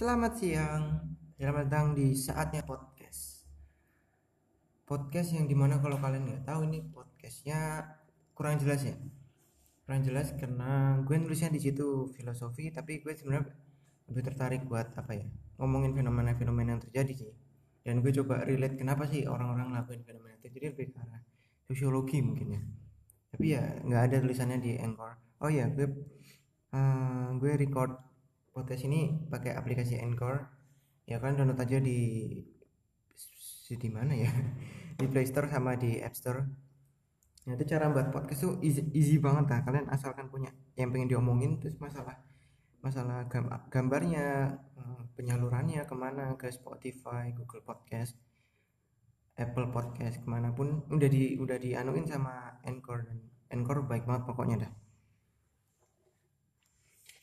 Selamat siang, selamat datang di saatnya podcast. Podcast yang di mana kalau kalian nggak tahu ini podcastnya kurang jelas ya, kurang jelas karena gue nulisnya di situ filosofi, tapi gue sebenarnya lebih tertarik buat apa ya, ngomongin fenomena-fenomena yang terjadi sih. Dan gue coba relate kenapa sih orang-orang ngelakuin fenomena itu, jadi lebih ke arah sosiologi mungkin ya. Tapi ya nggak ada tulisannya di Anchor. Oh ya, gue uh, gue record podcast ini pakai aplikasi Anchor. Ya kan download aja di di mana ya? Di Play Store sama di App Store. Nah itu cara buat podcast tuh easy, easy banget lah. Kalian asalkan punya yang pengen diomongin terus masalah masalah gambarnya eh, penyalurannya ke mana ke Spotify Google Podcast Apple Podcast ke mana pun udah di udah dianuin sama Anchor dan Anchor baik banget pokoknya dah.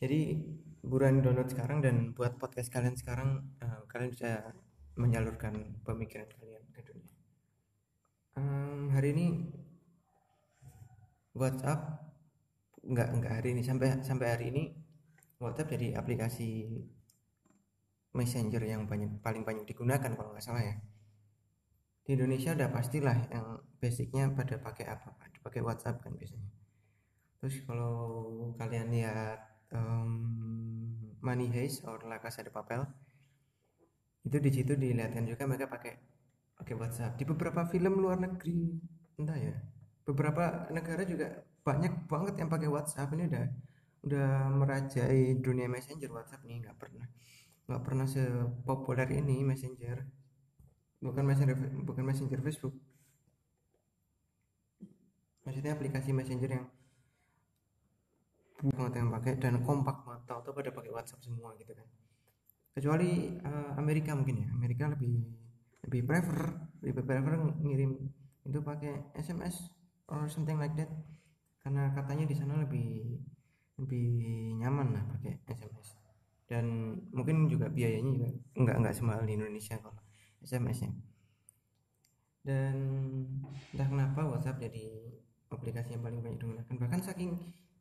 Jadi buruan download sekarang dan buat podcast kalian sekarang uh, kalian bisa menyalurkan pemikiran kalian ke dunia. Um, hari ini WhatsApp nggak nggak hari ini sampai sampai hari ini WhatsApp jadi aplikasi messenger yang banyak paling banyak digunakan kalau nggak salah ya. Di Indonesia udah pastilah yang basicnya pada pakai apa pakai WhatsApp kan biasanya. Terus kalau kalian lihat um, Money Heist or La Casa de Papel. Itu di situ dilihatkan juga mereka pakai pakai WhatsApp. Di beberapa film luar negeri entah ya. Beberapa negara juga banyak banget yang pakai WhatsApp. Ini udah udah merajai dunia messenger WhatsApp nih. Nggak pernah nggak pernah sepopuler ini messenger. Bukan messenger bukan messenger Facebook. Maksudnya aplikasi messenger yang banget yang pakai dan kompak banget tau tuh pada pakai WhatsApp semua gitu kan. Kecuali uh, Amerika mungkin ya. Amerika lebih lebih prefer lebih prefer ngirim itu pakai SMS or something like that. Karena katanya di sana lebih lebih nyaman lah pakai SMS dan mungkin juga biayanya juga enggak enggak semahal di Indonesia kalau SMS nya. Dan entah kenapa WhatsApp jadi aplikasi yang paling banyak digunakan. Bahkan saking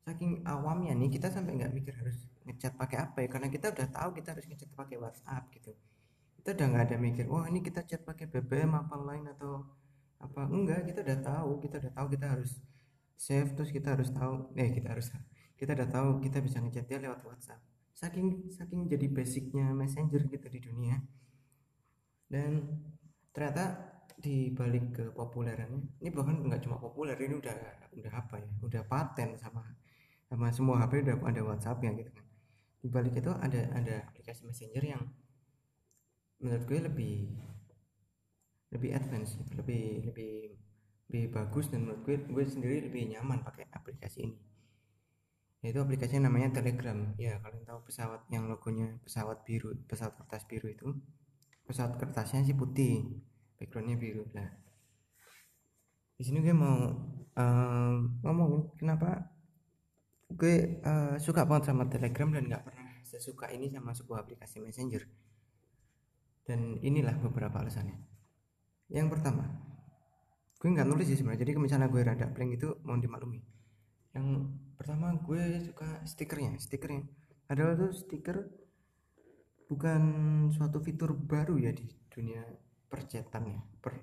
saking awamnya nih kita sampai nggak mikir harus ngechat pakai apa ya karena kita udah tahu kita harus ngechat pakai WhatsApp gitu. Kita udah nggak ada mikir wah ini kita chat pakai BBM apa lain atau apa? Enggak kita udah tahu kita udah tahu kita harus save terus kita harus tahu eh kita harus kita udah tahu kita bisa ngechat dia lewat WhatsApp. Saking saking jadi basicnya messenger gitu di dunia. Dan ternyata di balik ke populerannya ini bahkan nggak cuma populer ini udah udah apa ya udah paten sama sama semua HP udah ada WhatsApp ya gitu kan. Di balik itu ada ada aplikasi Messenger yang menurut gue lebih lebih advance lebih lebih lebih bagus dan menurut gue gue sendiri lebih nyaman pakai aplikasi ini. Yaitu aplikasinya namanya Telegram. Ya kalian tahu pesawat yang logonya pesawat biru pesawat kertas biru itu? Pesawat kertasnya sih putih backgroundnya biru. Lah di sini gue mau um, ngomongin kenapa gue uh, suka banget sama Telegram dan nggak pernah sesuka ini sama sebuah aplikasi Messenger. Dan inilah beberapa alasannya. Yang pertama gue nggak nulis sih sebenarnya. Jadi misalnya gue rada blank itu mau dimaklumi. Yang pertama gue suka stikernya stikernya. Adalah tuh stiker bukan suatu fitur baru ya di dunia percetan ya per,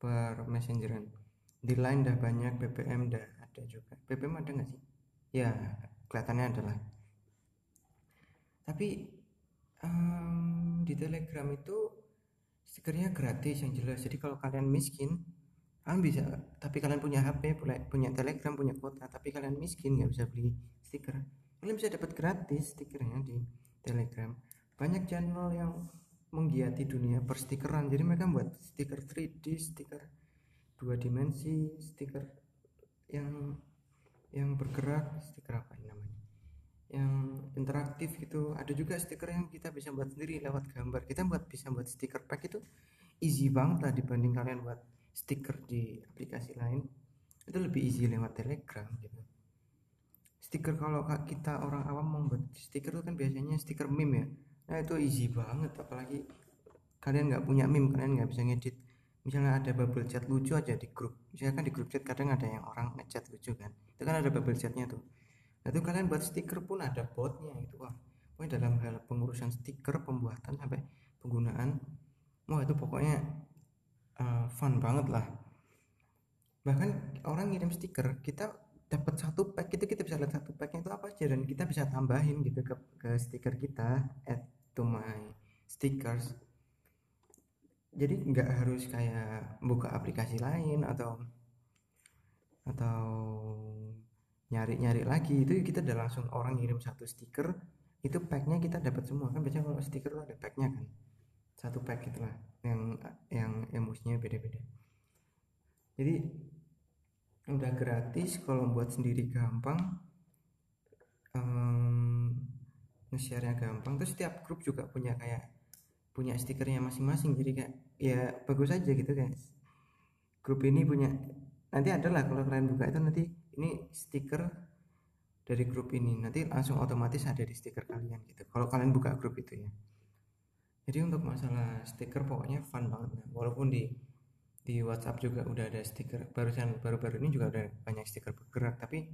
per messengeran. Di line dah banyak BBM dah ada juga. BBM ada nggak sih ya kelihatannya adalah. Tapi um, di telegram itu stikernya gratis yang jelas. Jadi kalau kalian miskin kalian bisa tapi kalian punya HP punya telegram punya kuota tapi kalian miskin nggak bisa beli stiker. Kalian bisa dapat gratis stikernya di telegram. Banyak channel yang menggiati dunia perstikeran. Jadi mereka buat stiker 3D stiker dua dimensi stiker yang yang bergerak. Stiker apa ini namanya? Yang interaktif gitu. Ada juga stiker yang kita bisa buat sendiri lewat gambar. Kita buat bisa buat stiker pack itu easy banget lah dibanding kalian buat stiker di aplikasi lain. Itu lebih easy lewat telegram gitu. Stiker kalau kita orang awam mau buat stiker itu kan biasanya stiker meme ya. Nah itu easy banget apalagi kalian nggak punya meme kalian nggak bisa ngedit misalnya ada bubble chat lucu aja di grup. Misalnya kan di grup chat kadang ada yang orang ngechat lucu kan. Itu kan ada bubble chatnya tuh. Nah itu kalian buat stiker pun ada botnya itu wah. Pokoknya dalam hal pengurusan stiker pembuatan sampai penggunaan wah itu pokoknya uh, fun banget lah. Bahkan orang ngirim stiker kita dapat satu pack itu kita bisa lihat satu packnya itu apa aja dan kita bisa tambahin gitu ke, ke stiker kita. Add to my stickers jadi nggak harus kayak buka aplikasi lain atau atau nyari-nyari lagi. Itu kita udah langsung orang ngirim satu stiker itu packnya kita dapat semua. Kan biasanya kalau stiker tuh ada packnya kan. Satu pack itulah yang yang emosinya beda-beda. Jadi udah gratis kalau buat sendiri gampang um, nge-share gampang. Terus setiap grup juga punya kayak punya stikernya masing-masing. Jadi kayak ya bagus aja gitu guys. Grup ini punya nanti adalah kalau kalian buka itu nanti ini stiker dari grup ini. Nanti langsung otomatis ada di stiker kalian gitu kalau kalian buka grup itu ya. Jadi untuk masalah stiker pokoknya fun banget. Nah, walaupun di di WhatsApp juga udah ada stiker barusan baru-baru ini juga ada banyak stiker bergerak tapi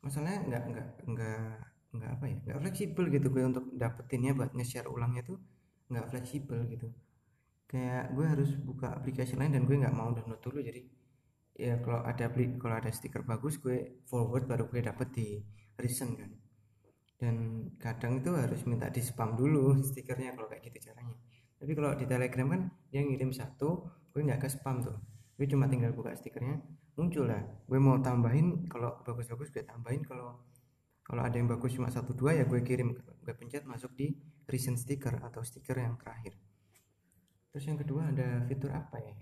masalahnya nggak nggak nggak nggak apa ya nggak fleksibel gitu gue untuk dapetinnya buat nge-share ulangnya tuh nggak fleksibel gitu kayak gue harus buka aplikasi lain dan gue nggak mau download dulu. Jadi ya kalau ada kalau ada stiker bagus gue forward baru gue dapet di recent kan. Dan kadang itu harus minta di spam dulu stikernya kalau kayak gitu caranya. Tapi kalau di telegram kan dia ngirim satu gue nggak ke spam tuh. Gue cuma tinggal buka stikernya muncul lah. Gue mau tambahin kalau bagus-bagus gue tambahin. Kalau kalau ada yang bagus cuma satu dua ya gue kirim. Gue pencet masuk di recent sticker atau stiker yang terakhir terus yang kedua ada fitur apa ya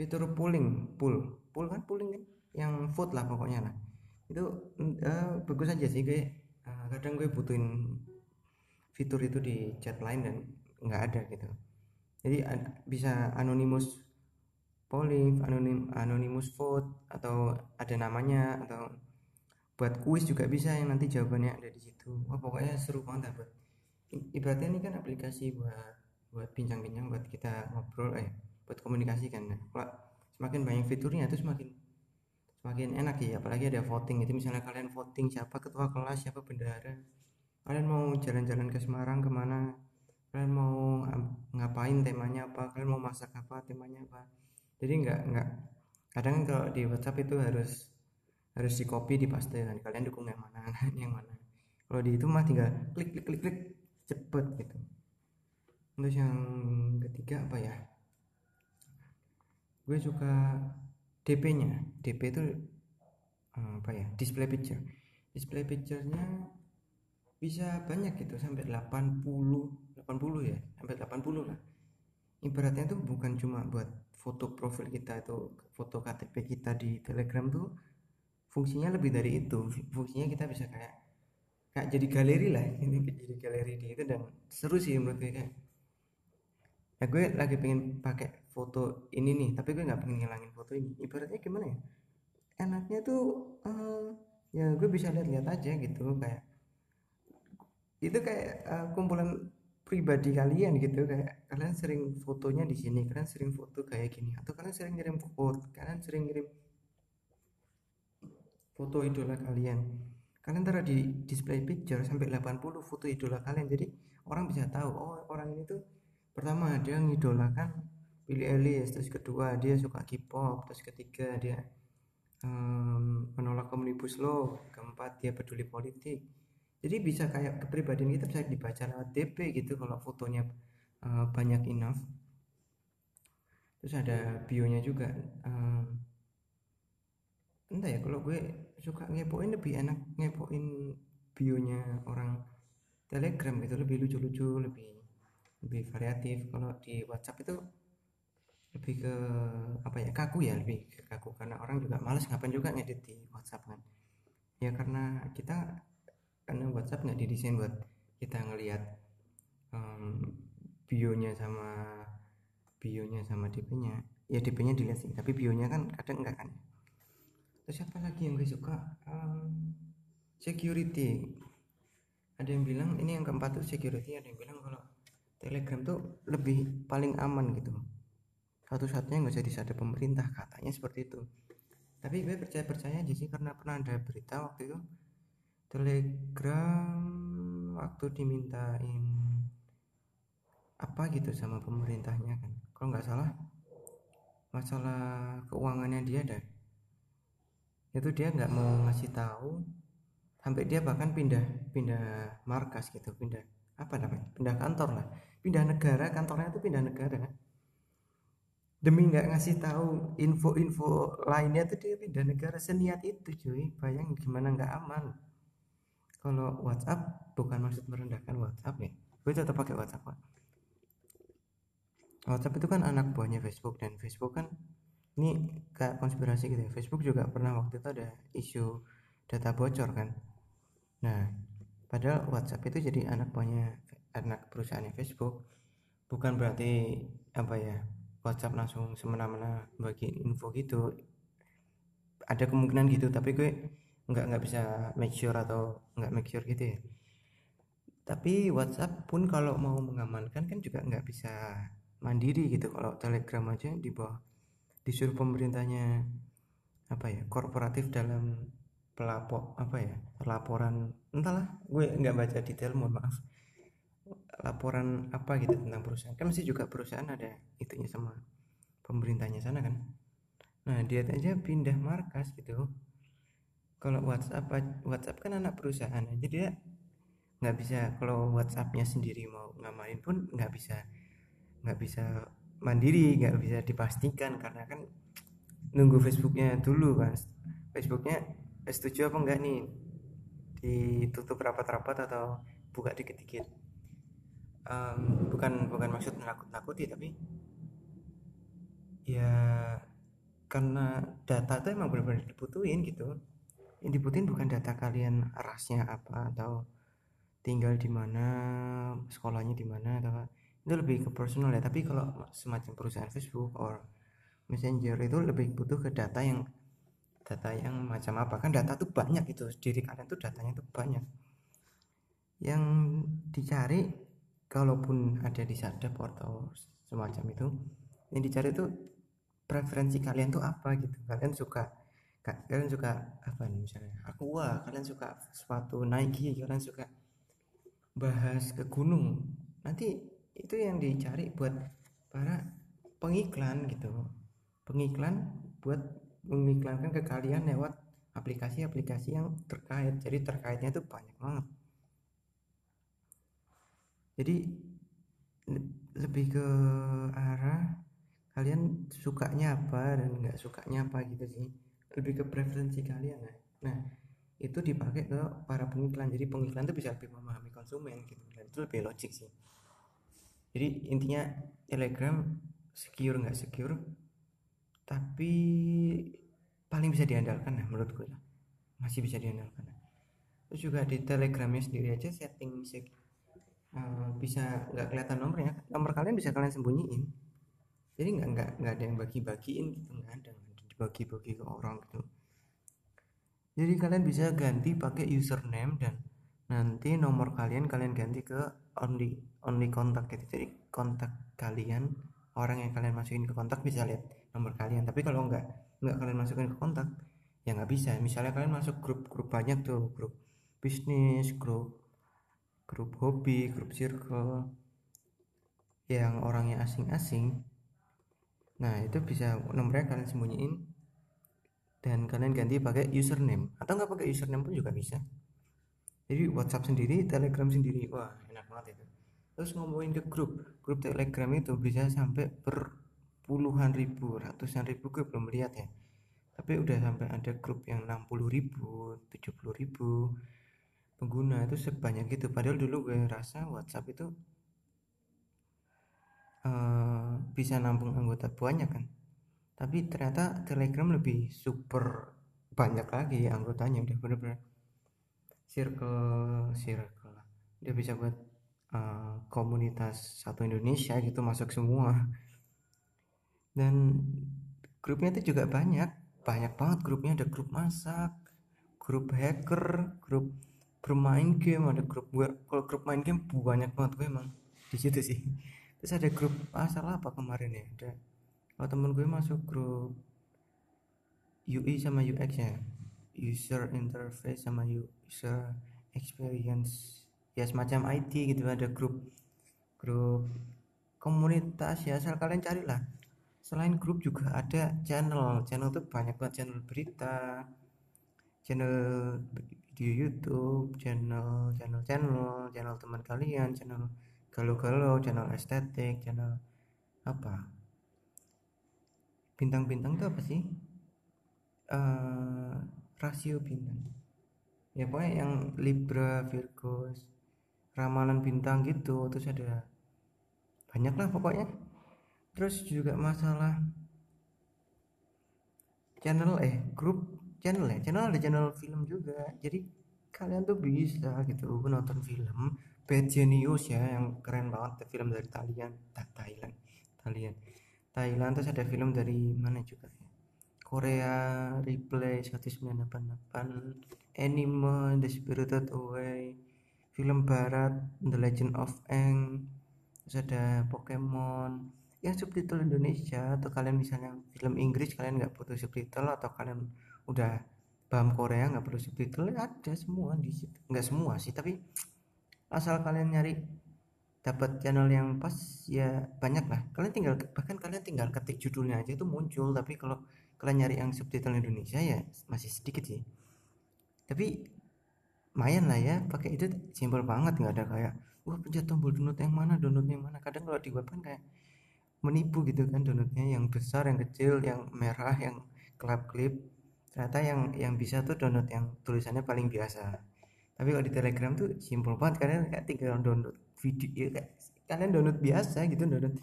fitur pooling pool. Pool kan pooling kan? Yang vote lah pokoknya lah. Itu uh, bagus aja sih gue uh, kadang gue butuhin fitur itu di chat lain dan nggak ada gitu. Jadi uh, bisa anonymous polling anonim anonymous vote atau ada namanya atau buat kuis juga bisa yang nanti jawabannya ada di situ. Wah pokoknya seru banget ibaratnya ini kan aplikasi buat buat bincang-bincang buat kita ngobrol eh buat komunikasi kan. Nah, kalau semakin banyak fiturnya itu semakin semakin enak ya apalagi ada voting itu misalnya kalian voting siapa ketua kelas siapa bendara kalian mau jalan-jalan ke Semarang ke mana kalian mau ngapain temanya apa kalian mau masak apa temanya apa. Jadi nggak nggak kadang kalau di WhatsApp itu harus harus di copy di paste kan. Kalian dukung yang mana yang mana. Kalau di itu mah tinggal klik klik klik klik cepet gitu terus yang ketiga apa ya? Gue suka DP nya DP itu eh, apa ya? Display picture. Display picturenya bisa banyak gitu sampai 80 80 ya sampai 80 lah. Ibaratnya tuh bukan cuma buat foto profil kita itu foto KTP kita di Telegram tuh fungsinya lebih dari itu. Fungsinya kita bisa kayak kayak jadi galeri lah ini jadi galeri di itu dan seru sih menurut gue kayak ya gue lagi pengen pakai foto ini nih tapi gue nggak pengen ngilangin foto ini. Ibaratnya gimana ya? Enaknya tuh uh, ya gue bisa lihat-lihat aja gitu kayak itu kayak uh, kumpulan pribadi kalian gitu kayak kalian sering fotonya di sini kalian sering foto kayak gini atau kalian sering ngirim foto kalian sering ngirim foto idola kalian. Kalian taruh di display picture sampai 80 foto idola kalian jadi orang bisa tahu oh orang ini tuh pertama dia ngidolakan Billy Ellis terus kedua dia suka K-pop terus ketiga dia um, menolak omnibus law keempat dia peduli politik. Jadi bisa kayak kepribadian kita bisa dibaca lewat DP gitu kalau fotonya uh, banyak enough. Terus ada bionya juga um, entah ya kalau gue suka ngepoin lebih enak ngepoin bionya orang telegram gitu lebih lucu-lucu lebih lebih variatif. Kalau di WhatsApp itu lebih ke apa ya kaku ya lebih ke kaku. Karena orang juga males ngapain juga ngedit di WhatsApp kan. Ya karena kita karena WhatsApp nggak didesain buat kita ngelihat um, bionya sama bionya sama DP-nya ya DP-nya dilihat sih tapi bionya kan kadang enggak kan. Terus apa lagi yang gue suka? Um, security. Ada yang bilang ini yang keempat tuh security ada yang bilang kalau telegram tuh lebih paling aman gitu. Satu-satunya nggak jadi ada pemerintah katanya seperti itu. Tapi gue percaya percaya aja sih karena pernah ada berita waktu itu. Telegram waktu dimintain apa gitu sama pemerintahnya kan. Kalau nggak salah masalah keuangannya dia ada. Itu dia nggak mau ngasih tahu sampai dia bahkan pindah pindah markas gitu pindah apa namanya pindah kantor lah pindah negara kantornya itu pindah negara demi nggak ngasih tahu info-info lainnya tuh dia pindah negara seniat itu cuy. Bayang gimana nggak aman. Kalau WhatsApp bukan maksud merendahkan WhatsApp ya. Gue tetap pakai WhatsApp Pak. WhatsApp itu kan anak buahnya Facebook dan Facebook kan ini kayak konspirasi gitu ya. Facebook juga pernah waktu itu ada isu data bocor kan? Nah padahal WhatsApp itu jadi anak buahnya anak perusahaannya Facebook bukan berarti apa ya WhatsApp langsung semena-mena bagi info gitu. Ada kemungkinan gitu tapi gue nggak nggak bisa make sure atau nggak make sure gitu ya. Tapi WhatsApp pun kalau mau mengamankan kan juga nggak bisa mandiri gitu. Kalau Telegram aja di bawah disuruh pemerintahnya apa ya korporatif dalam pelapor apa ya laporan entahlah gue nggak baca detail mohon maaf laporan apa gitu tentang perusahaan. Kan masih juga perusahaan ada itunya sama pemerintahnya sana kan. Nah dia aja pindah markas gitu. Kalau WhatsApp WhatsApp kan anak perusahaan jadi dia nggak bisa. Kalau WhatsAppnya sendiri mau ngamarin pun nggak bisa. Nggak bisa mandiri nggak bisa dipastikan karena kan nunggu Facebooknya dulu kan Facebooknya setuju apa enggak nih? Ditutup rapat-rapat atau buka dikit-dikit um, bukan bukan maksud menakut-nakuti tapi ya karena data itu emang benar-benar dibutuhin gitu. Yang dibutuhin bukan data kalian rasnya apa atau tinggal di mana sekolahnya di mana atau itu lebih ke personal ya tapi kalau semacam perusahaan Facebook or Messenger itu lebih butuh ke data yang data yang macam apa. Kan data tuh banyak itu diri kalian tuh datanya tuh banyak. Yang dicari kalaupun ada di sadap atau semacam itu yang dicari itu preferensi kalian tuh apa gitu. Kalian suka kalian suka apa nih misalnya? Aku wah kalian suka sepatu Nike kalian suka bahas ke gunung. Nanti itu yang dicari buat para pengiklan gitu. Pengiklan buat mengiklankan ke kalian lewat aplikasi-aplikasi yang terkait. Jadi terkaitnya itu banyak banget jadi lebih ke arah kalian sukanya apa dan nggak sukanya apa gitu sih. Lebih ke preferensi kalian nah nah itu dipakai ke para pengiklan. Jadi pengiklan itu bisa lebih memahami konsumen gitu. Dan itu lebih logik sih. Jadi intinya telegram secure nggak secure tapi paling bisa diandalkan nah menurut gue lah. Masih bisa diandalkan terus juga di telegramnya sendiri aja setting uh, bisa nggak kelihatan nomornya nomor kalian bisa kalian sembunyiin. Jadi nggak nggak nggak ada yang bagi-bagiin gitu nggak ada dibagi-bagi ke orang gitu. Jadi kalian bisa ganti pakai username dan nanti nomor kalian kalian ganti ke only only kontak gitu. Jadi kontak kalian orang yang kalian masukin ke kontak bisa lihat nomor kalian. Tapi kalau nggak nggak kalian masukin ke kontak ya nggak bisa. Misalnya kalian masuk grup-grup banyak tuh grup bisnis grup grup hobi grup circle yang orangnya asing-asing. Nah itu bisa nomornya kalian sembunyiin dan kalian ganti pakai username. Atau nggak pakai username pun juga bisa. Jadi WhatsApp sendiri Telegram sendiri. Wah enak banget itu. Terus ngomongin ke grup. Grup Telegram itu bisa sampai per puluhan ribu ratusan ribu gue belum lihat ya. Tapi udah sampai ada grup yang 60 ribu 70 ribu pengguna itu sebanyak itu. Padahal dulu gue rasa WhatsApp itu uh, bisa nampung anggota banyak kan. Tapi ternyata Telegram lebih super banyak lagi anggotanya. Udah bener-bener circle circle dia bisa buat uh, komunitas satu Indonesia gitu masuk semua. Dan grupnya itu juga banyak. Banyak banget grupnya. Ada grup masak grup hacker grup bermain game ada grup gue kalau grup main game banyak banget gue emang. Di situ sih. Terus ada grup ah, apa kemarin ya? Ada kalau temen gue masuk grup UI sama UX ya. User interface sama user experience. Ya semacam ID gitu ada grup. Grup komunitas ya asal kalian carilah selain grup juga ada channel. Channel tuh banyak banget channel berita channel video YouTube channel channel channel channel teman kalian channel galau-galau channel estetik channel apa? Bintang-bintang itu apa sih? Uh, rasio bintang. Ya pokoknya yang Libra Virgo ramalan bintang gitu terus ada banyak lah pokoknya. Terus juga masalah channel eh grup channel ya channel ada channel film juga. Jadi kalian tuh bisa gitu nonton film Bad Genius ya yang keren banget film dari Thailand Thailand Thailand Thailand terus ada film dari mana juga ya? Korea Replay 1988 Anime The Spirited Away film barat The Legend of Aang terus ada Pokemon. Yang subtitle Indonesia atau kalian misalnya film Inggris kalian nggak butuh subtitle atau kalian udah paham Korea nggak perlu subtitle ya ada semua di situ. Nggak semua sih tapi asal kalian nyari dapat channel yang pas ya banyak lah. Kalian tinggal bahkan kalian tinggal ketik judulnya aja itu muncul tapi kalau kalian nyari yang subtitle Indonesia ya masih sedikit sih. Tapi lumayan lah ya pakai itu simpel banget nggak ada kayak wah pencet tombol download yang mana download yang mana. Kadang kalau di web kan kayak menipu gitu kan downloadnya yang besar yang kecil yang merah yang klip klip ternyata yang yang bisa tuh download yang tulisannya paling biasa. Tapi kalau di telegram tuh simpel banget kalian kayak tinggal download video ya kayak kalian download biasa gitu download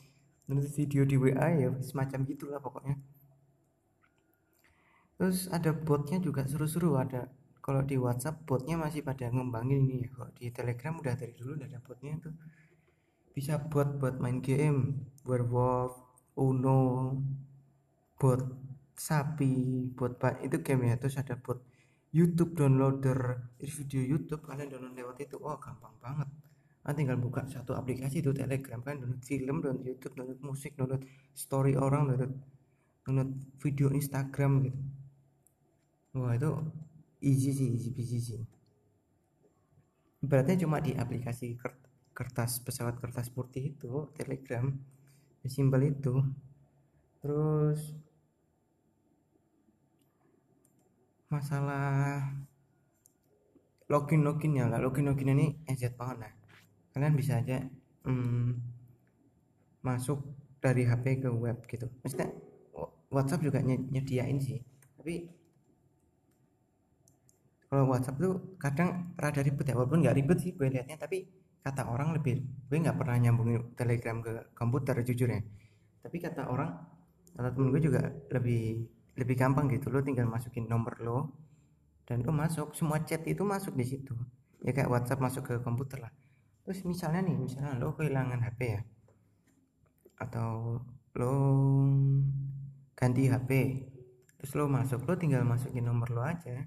download video di WA ya semacam gitulah pokoknya. Terus ada botnya juga seru-seru ada kalau di WhatsApp botnya masih pada ngembangin ini ya. Kalau di Telegram udah dari dulu udah ada botnya tuh. Bisa buat buat main game werewolf uno bot sapi bot pak itu game ya terus ada bot YouTube downloader. Video YouTube kalian download lewat itu. Oh gampang banget. Nah, tinggal buka satu aplikasi itu Telegram. Kan download film download YouTube download musik download story orang download download video Instagram gitu. Wah itu easy sih easy peasy sih. Berarti cuma di aplikasi kertas pesawat kertas putih itu telegram. Simbol itu. Terus masalah login login ya lah. Login login ini ejet banget lah. Kalian bisa aja hmm, masuk dari HP ke web gitu. Maksudnya WhatsApp juga nyediain sih. Tapi kalau WhatsApp tuh kadang rada ribet ya. Walaupun nggak ribet sih gue liatnya tapi kata orang lebih gue nggak pernah nyambungin telegram ke komputer jujur ya. Tapi kata orang kata temen gue juga lebih lebih gampang gitu lo tinggal masukin nomor lo dan lo masuk. Semua chat itu masuk di situ. Ya kayak WhatsApp masuk ke komputer lah. Terus misalnya nih misalnya lo kehilangan HP ya atau lo ganti HP terus lo masuk lo tinggal masukin nomor lo aja.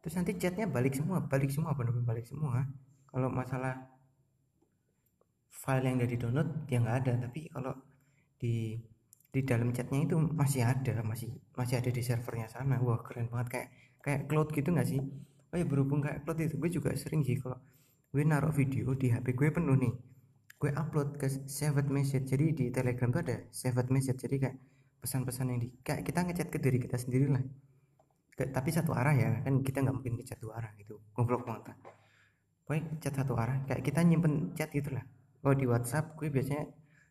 Terus nanti chatnya balik semua balik semua benar-benar balik semua. Kalau masalah file yang dari download dia nggak ada. Tapi kalau di di dalam chatnya itu masih ada masih masih ada di servernya sana. Wah keren banget. Kayak kayak cloud gitu nggak sih? Oh ya berhubung kayak cloud itu gue juga sering sih kalau gue naruh video di HP gue penuh nih. Gue upload ke saved message. Jadi di telegram tuh ada saved message. Jadi kayak pesan-pesan yang di kayak kita ngechat ke diri kita sendiri lah. Tapi satu arah ya kan kita nggak mungkin ke satu arah gitu. Goblok banget Pokoknya chat satu arah. Kayak kita nyimpen chat gitulah kalau di WhatsApp gue biasanya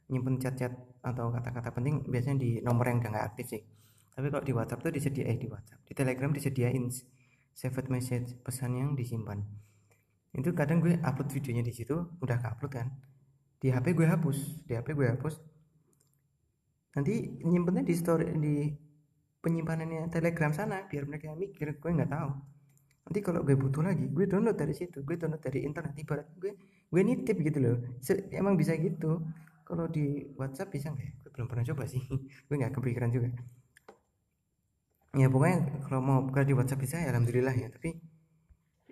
nyimpen chat-chat atau kata-kata penting biasanya di nomor yang udah nggak aktif sih. Tapi kalau di WhatsApp tuh disediain di WhatsApp di Telegram disediain saved message pesan yang disimpan. Itu kadang gue upload videonya di situ udah upload kan. Di HP gue hapus di HP gue hapus. Nanti nyimpennya di story di penyimpanannya telegram sana biar mereka mikir gue nggak tahu. Nanti kalau gue butuh lagi gue download dari situ gue download dari internet. Ibarat gue gue nitip gitu loh. Emang bisa gitu kalau di WhatsApp bisa nggak ya? belum pernah coba sih. Gue nggak kepikiran juga. Ya pokoknya kalau mau buka di WhatsApp bisa ya alhamdulillah ya. Tapi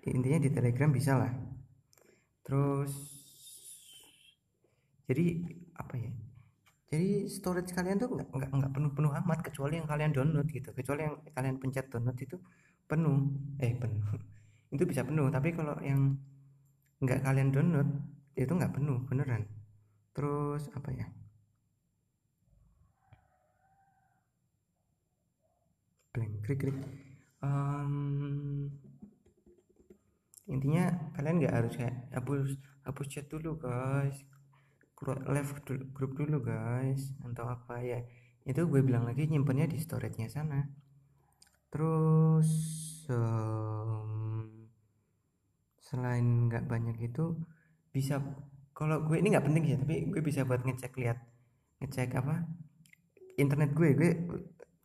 intinya di Telegram bisa lah. Terus jadi apa ya? Jadi storage kalian tuh nggak nggak nggak penuh penuh amat kecuali yang kalian download gitu. Kecuali yang kalian pencet download itu penuh. Eh penuh. Itu bisa penuh tapi kalau yang nggak kalian download itu nggak penuh beneran terus apa ya? Blank krik krik. Um, intinya kalian nggak harus kayak hapus hapus chat dulu guys. Left grup dulu guys. Atau apa ya. Itu gue bilang lagi nyimpennya di storage nya sana. Terus um, selain nggak banyak itu bisa kalau gue ini nggak penting ya tapi gue bisa buat ngecek lihat ngecek apa internet gue. Gue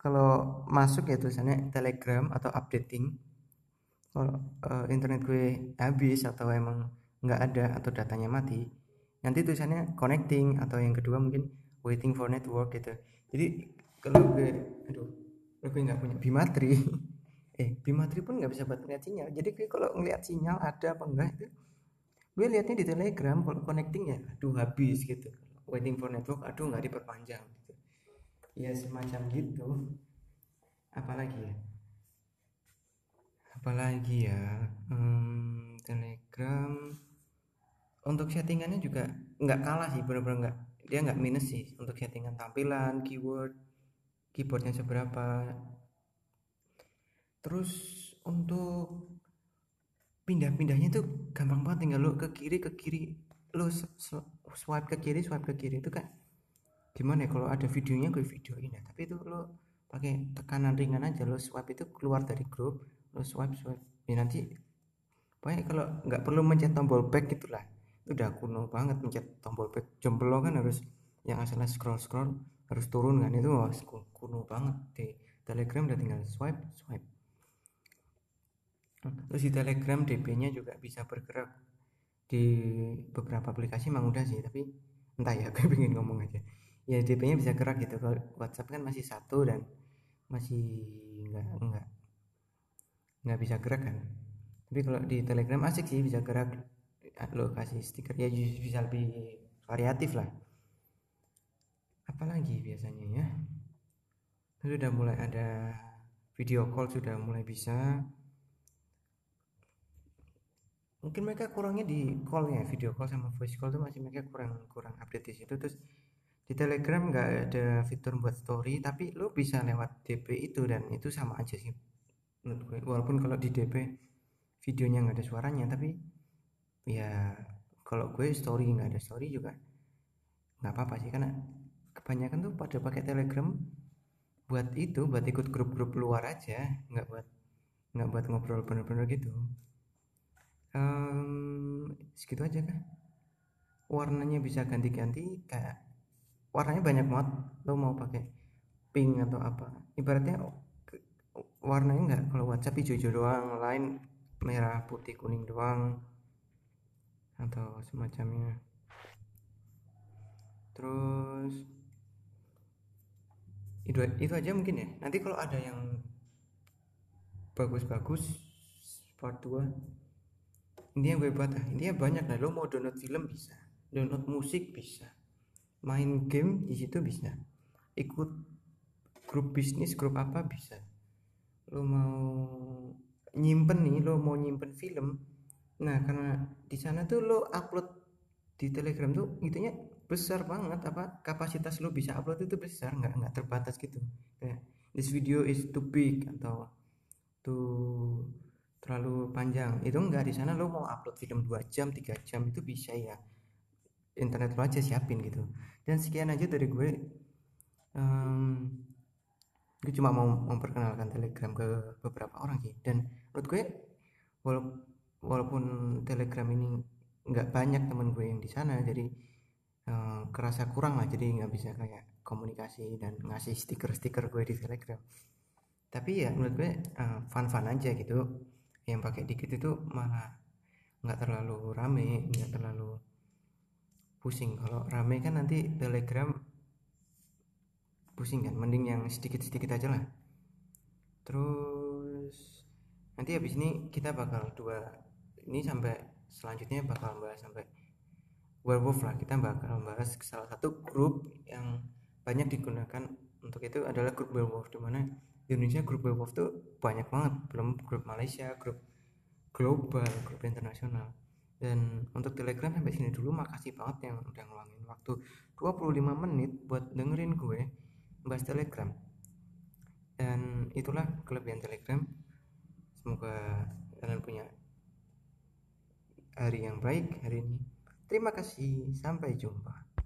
kalau masuk ya tulisannya telegram atau updating kalau uh, internet gue habis atau emang nggak ada atau datanya mati nanti tulisannya connecting atau yang kedua mungkin waiting for network gitu. Jadi kalau gue aduh gue nggak punya bimatri eh bimatri pun nggak bisa buat ngeliat sinyal. Jadi gue kalau ngeliat sinyal ada apa enggak itu gue liatnya di telegram kalau connecting ya. Aduh habis gitu. Waiting for network aduh nggak diperpanjang gitu. Ya semacam gitu. Apalagi ya? Apalagi ya? Hmm, telegram. Untuk settingannya juga nggak kalah sih bener-bener nggak dia nggak minus sih. Untuk settingan tampilan keyword keyboardnya seberapa. Terus untuk pindah-pindahnya tuh gampang banget tinggal lo ke kiri ke kiri. Lo swipe ke kiri swipe ke kiri itu kan gimana ya kalau ada videonya gue videoin ya. Tapi itu lo pakai tekanan ringan aja lo swipe itu keluar dari grup lo swipe swipe. Ya nanti pokoknya kalau nggak perlu mencet tombol back gitulah. Itu udah kuno banget mencet tombol back. Jomblo kan harus yang asalnya scroll scroll harus turun kan. Itu wah, kuno banget di telegram udah tinggal swipe swipe terus di telegram DP nya juga bisa bergerak. Di beberapa aplikasi emang udah sih tapi entah ya gue pengen ngomong aja. Ya DP nya bisa gerak gitu. Kalau WhatsApp kan masih satu dan masih nggak nggak nggak bisa gerak kan. Tapi kalau di Telegram asik sih bisa gerak lo kasih stiker. Ya bisa lebih variatif lah. Apalagi biasanya ya? Sudah mulai ada video call sudah mulai bisa mungkin mereka kurangnya di call ya video call sama voice call tuh masih mereka kurang kurang update di situ. Terus di telegram nggak ada fitur buat story tapi lo bisa lewat DP itu dan itu sama aja sih menurut gue. Walaupun kalau di DP videonya nggak ada suaranya tapi ya kalau gue story nggak ada story juga nggak apa-apa sih. Karena kebanyakan tuh pada pakai telegram buat itu buat ikut grup-grup luar aja nggak buat nggak buat ngobrol bener-bener gitu um, segitu aja kan warnanya bisa ganti-ganti kayak warnanya banyak banget. Lo mau pakai pink atau apa. Ibaratnya warnanya enggak kalau WhatsApp hijau-hijau doang lain merah putih kuning doang atau semacamnya. Terus itu itu aja mungkin ya. Nanti kalau ada yang bagus-bagus part 2 intinya gue buat lah intinya banyak. Lah lo mau download film bisa download musik bisa main game di situ bisa ikut grup bisnis grup apa bisa. Lo mau nyimpen nih lo mau nyimpen film. Nah karena di sana tuh lo upload di telegram tuh intinya besar banget. Apa kapasitas lo bisa upload itu besar. Nggak nggak terbatas gitu. Kayak this video is too big atau too terlalu panjang. Itu enggak di sana lo mau upload film 2 jam 3 jam itu bisa ya. Internet lo aja siapin gitu. Dan sekian aja dari gue. Um, gue cuma mau memperkenalkan telegram ke beberapa orang sih. Dan menurut gue walaupun telegram ini nggak banyak temen gue yang di sana jadi um, kerasa kurang lah. Jadi nggak bisa kayak komunikasi dan ngasih stiker-stiker gue di telegram. Tapi ya menurut gue fun-fun aja gitu yang pakai dikit itu malah nggak terlalu rame nggak terlalu pusing. Kalau rame kan nanti telegram pusing kan mending yang sedikit-sedikit aja lah. Terus nanti habis ini kita bakal dua ini sampai selanjutnya bakal bahas sampai werewolf lah. Kita bakal bahas salah satu grup yang banyak digunakan untuk itu adalah grup werewolf. Di mana di Indonesia grup Werewolf tuh banyak banget. Belum grup Malaysia grup global grup internasional. Dan untuk telegram sampai sini dulu makasih banget yang udah ngeluangin waktu 25 menit buat dengerin gue bahas telegram. Dan itulah kelebihan telegram. Semoga kalian punya hari yang baik hari ini. Terima kasih sampai jumpa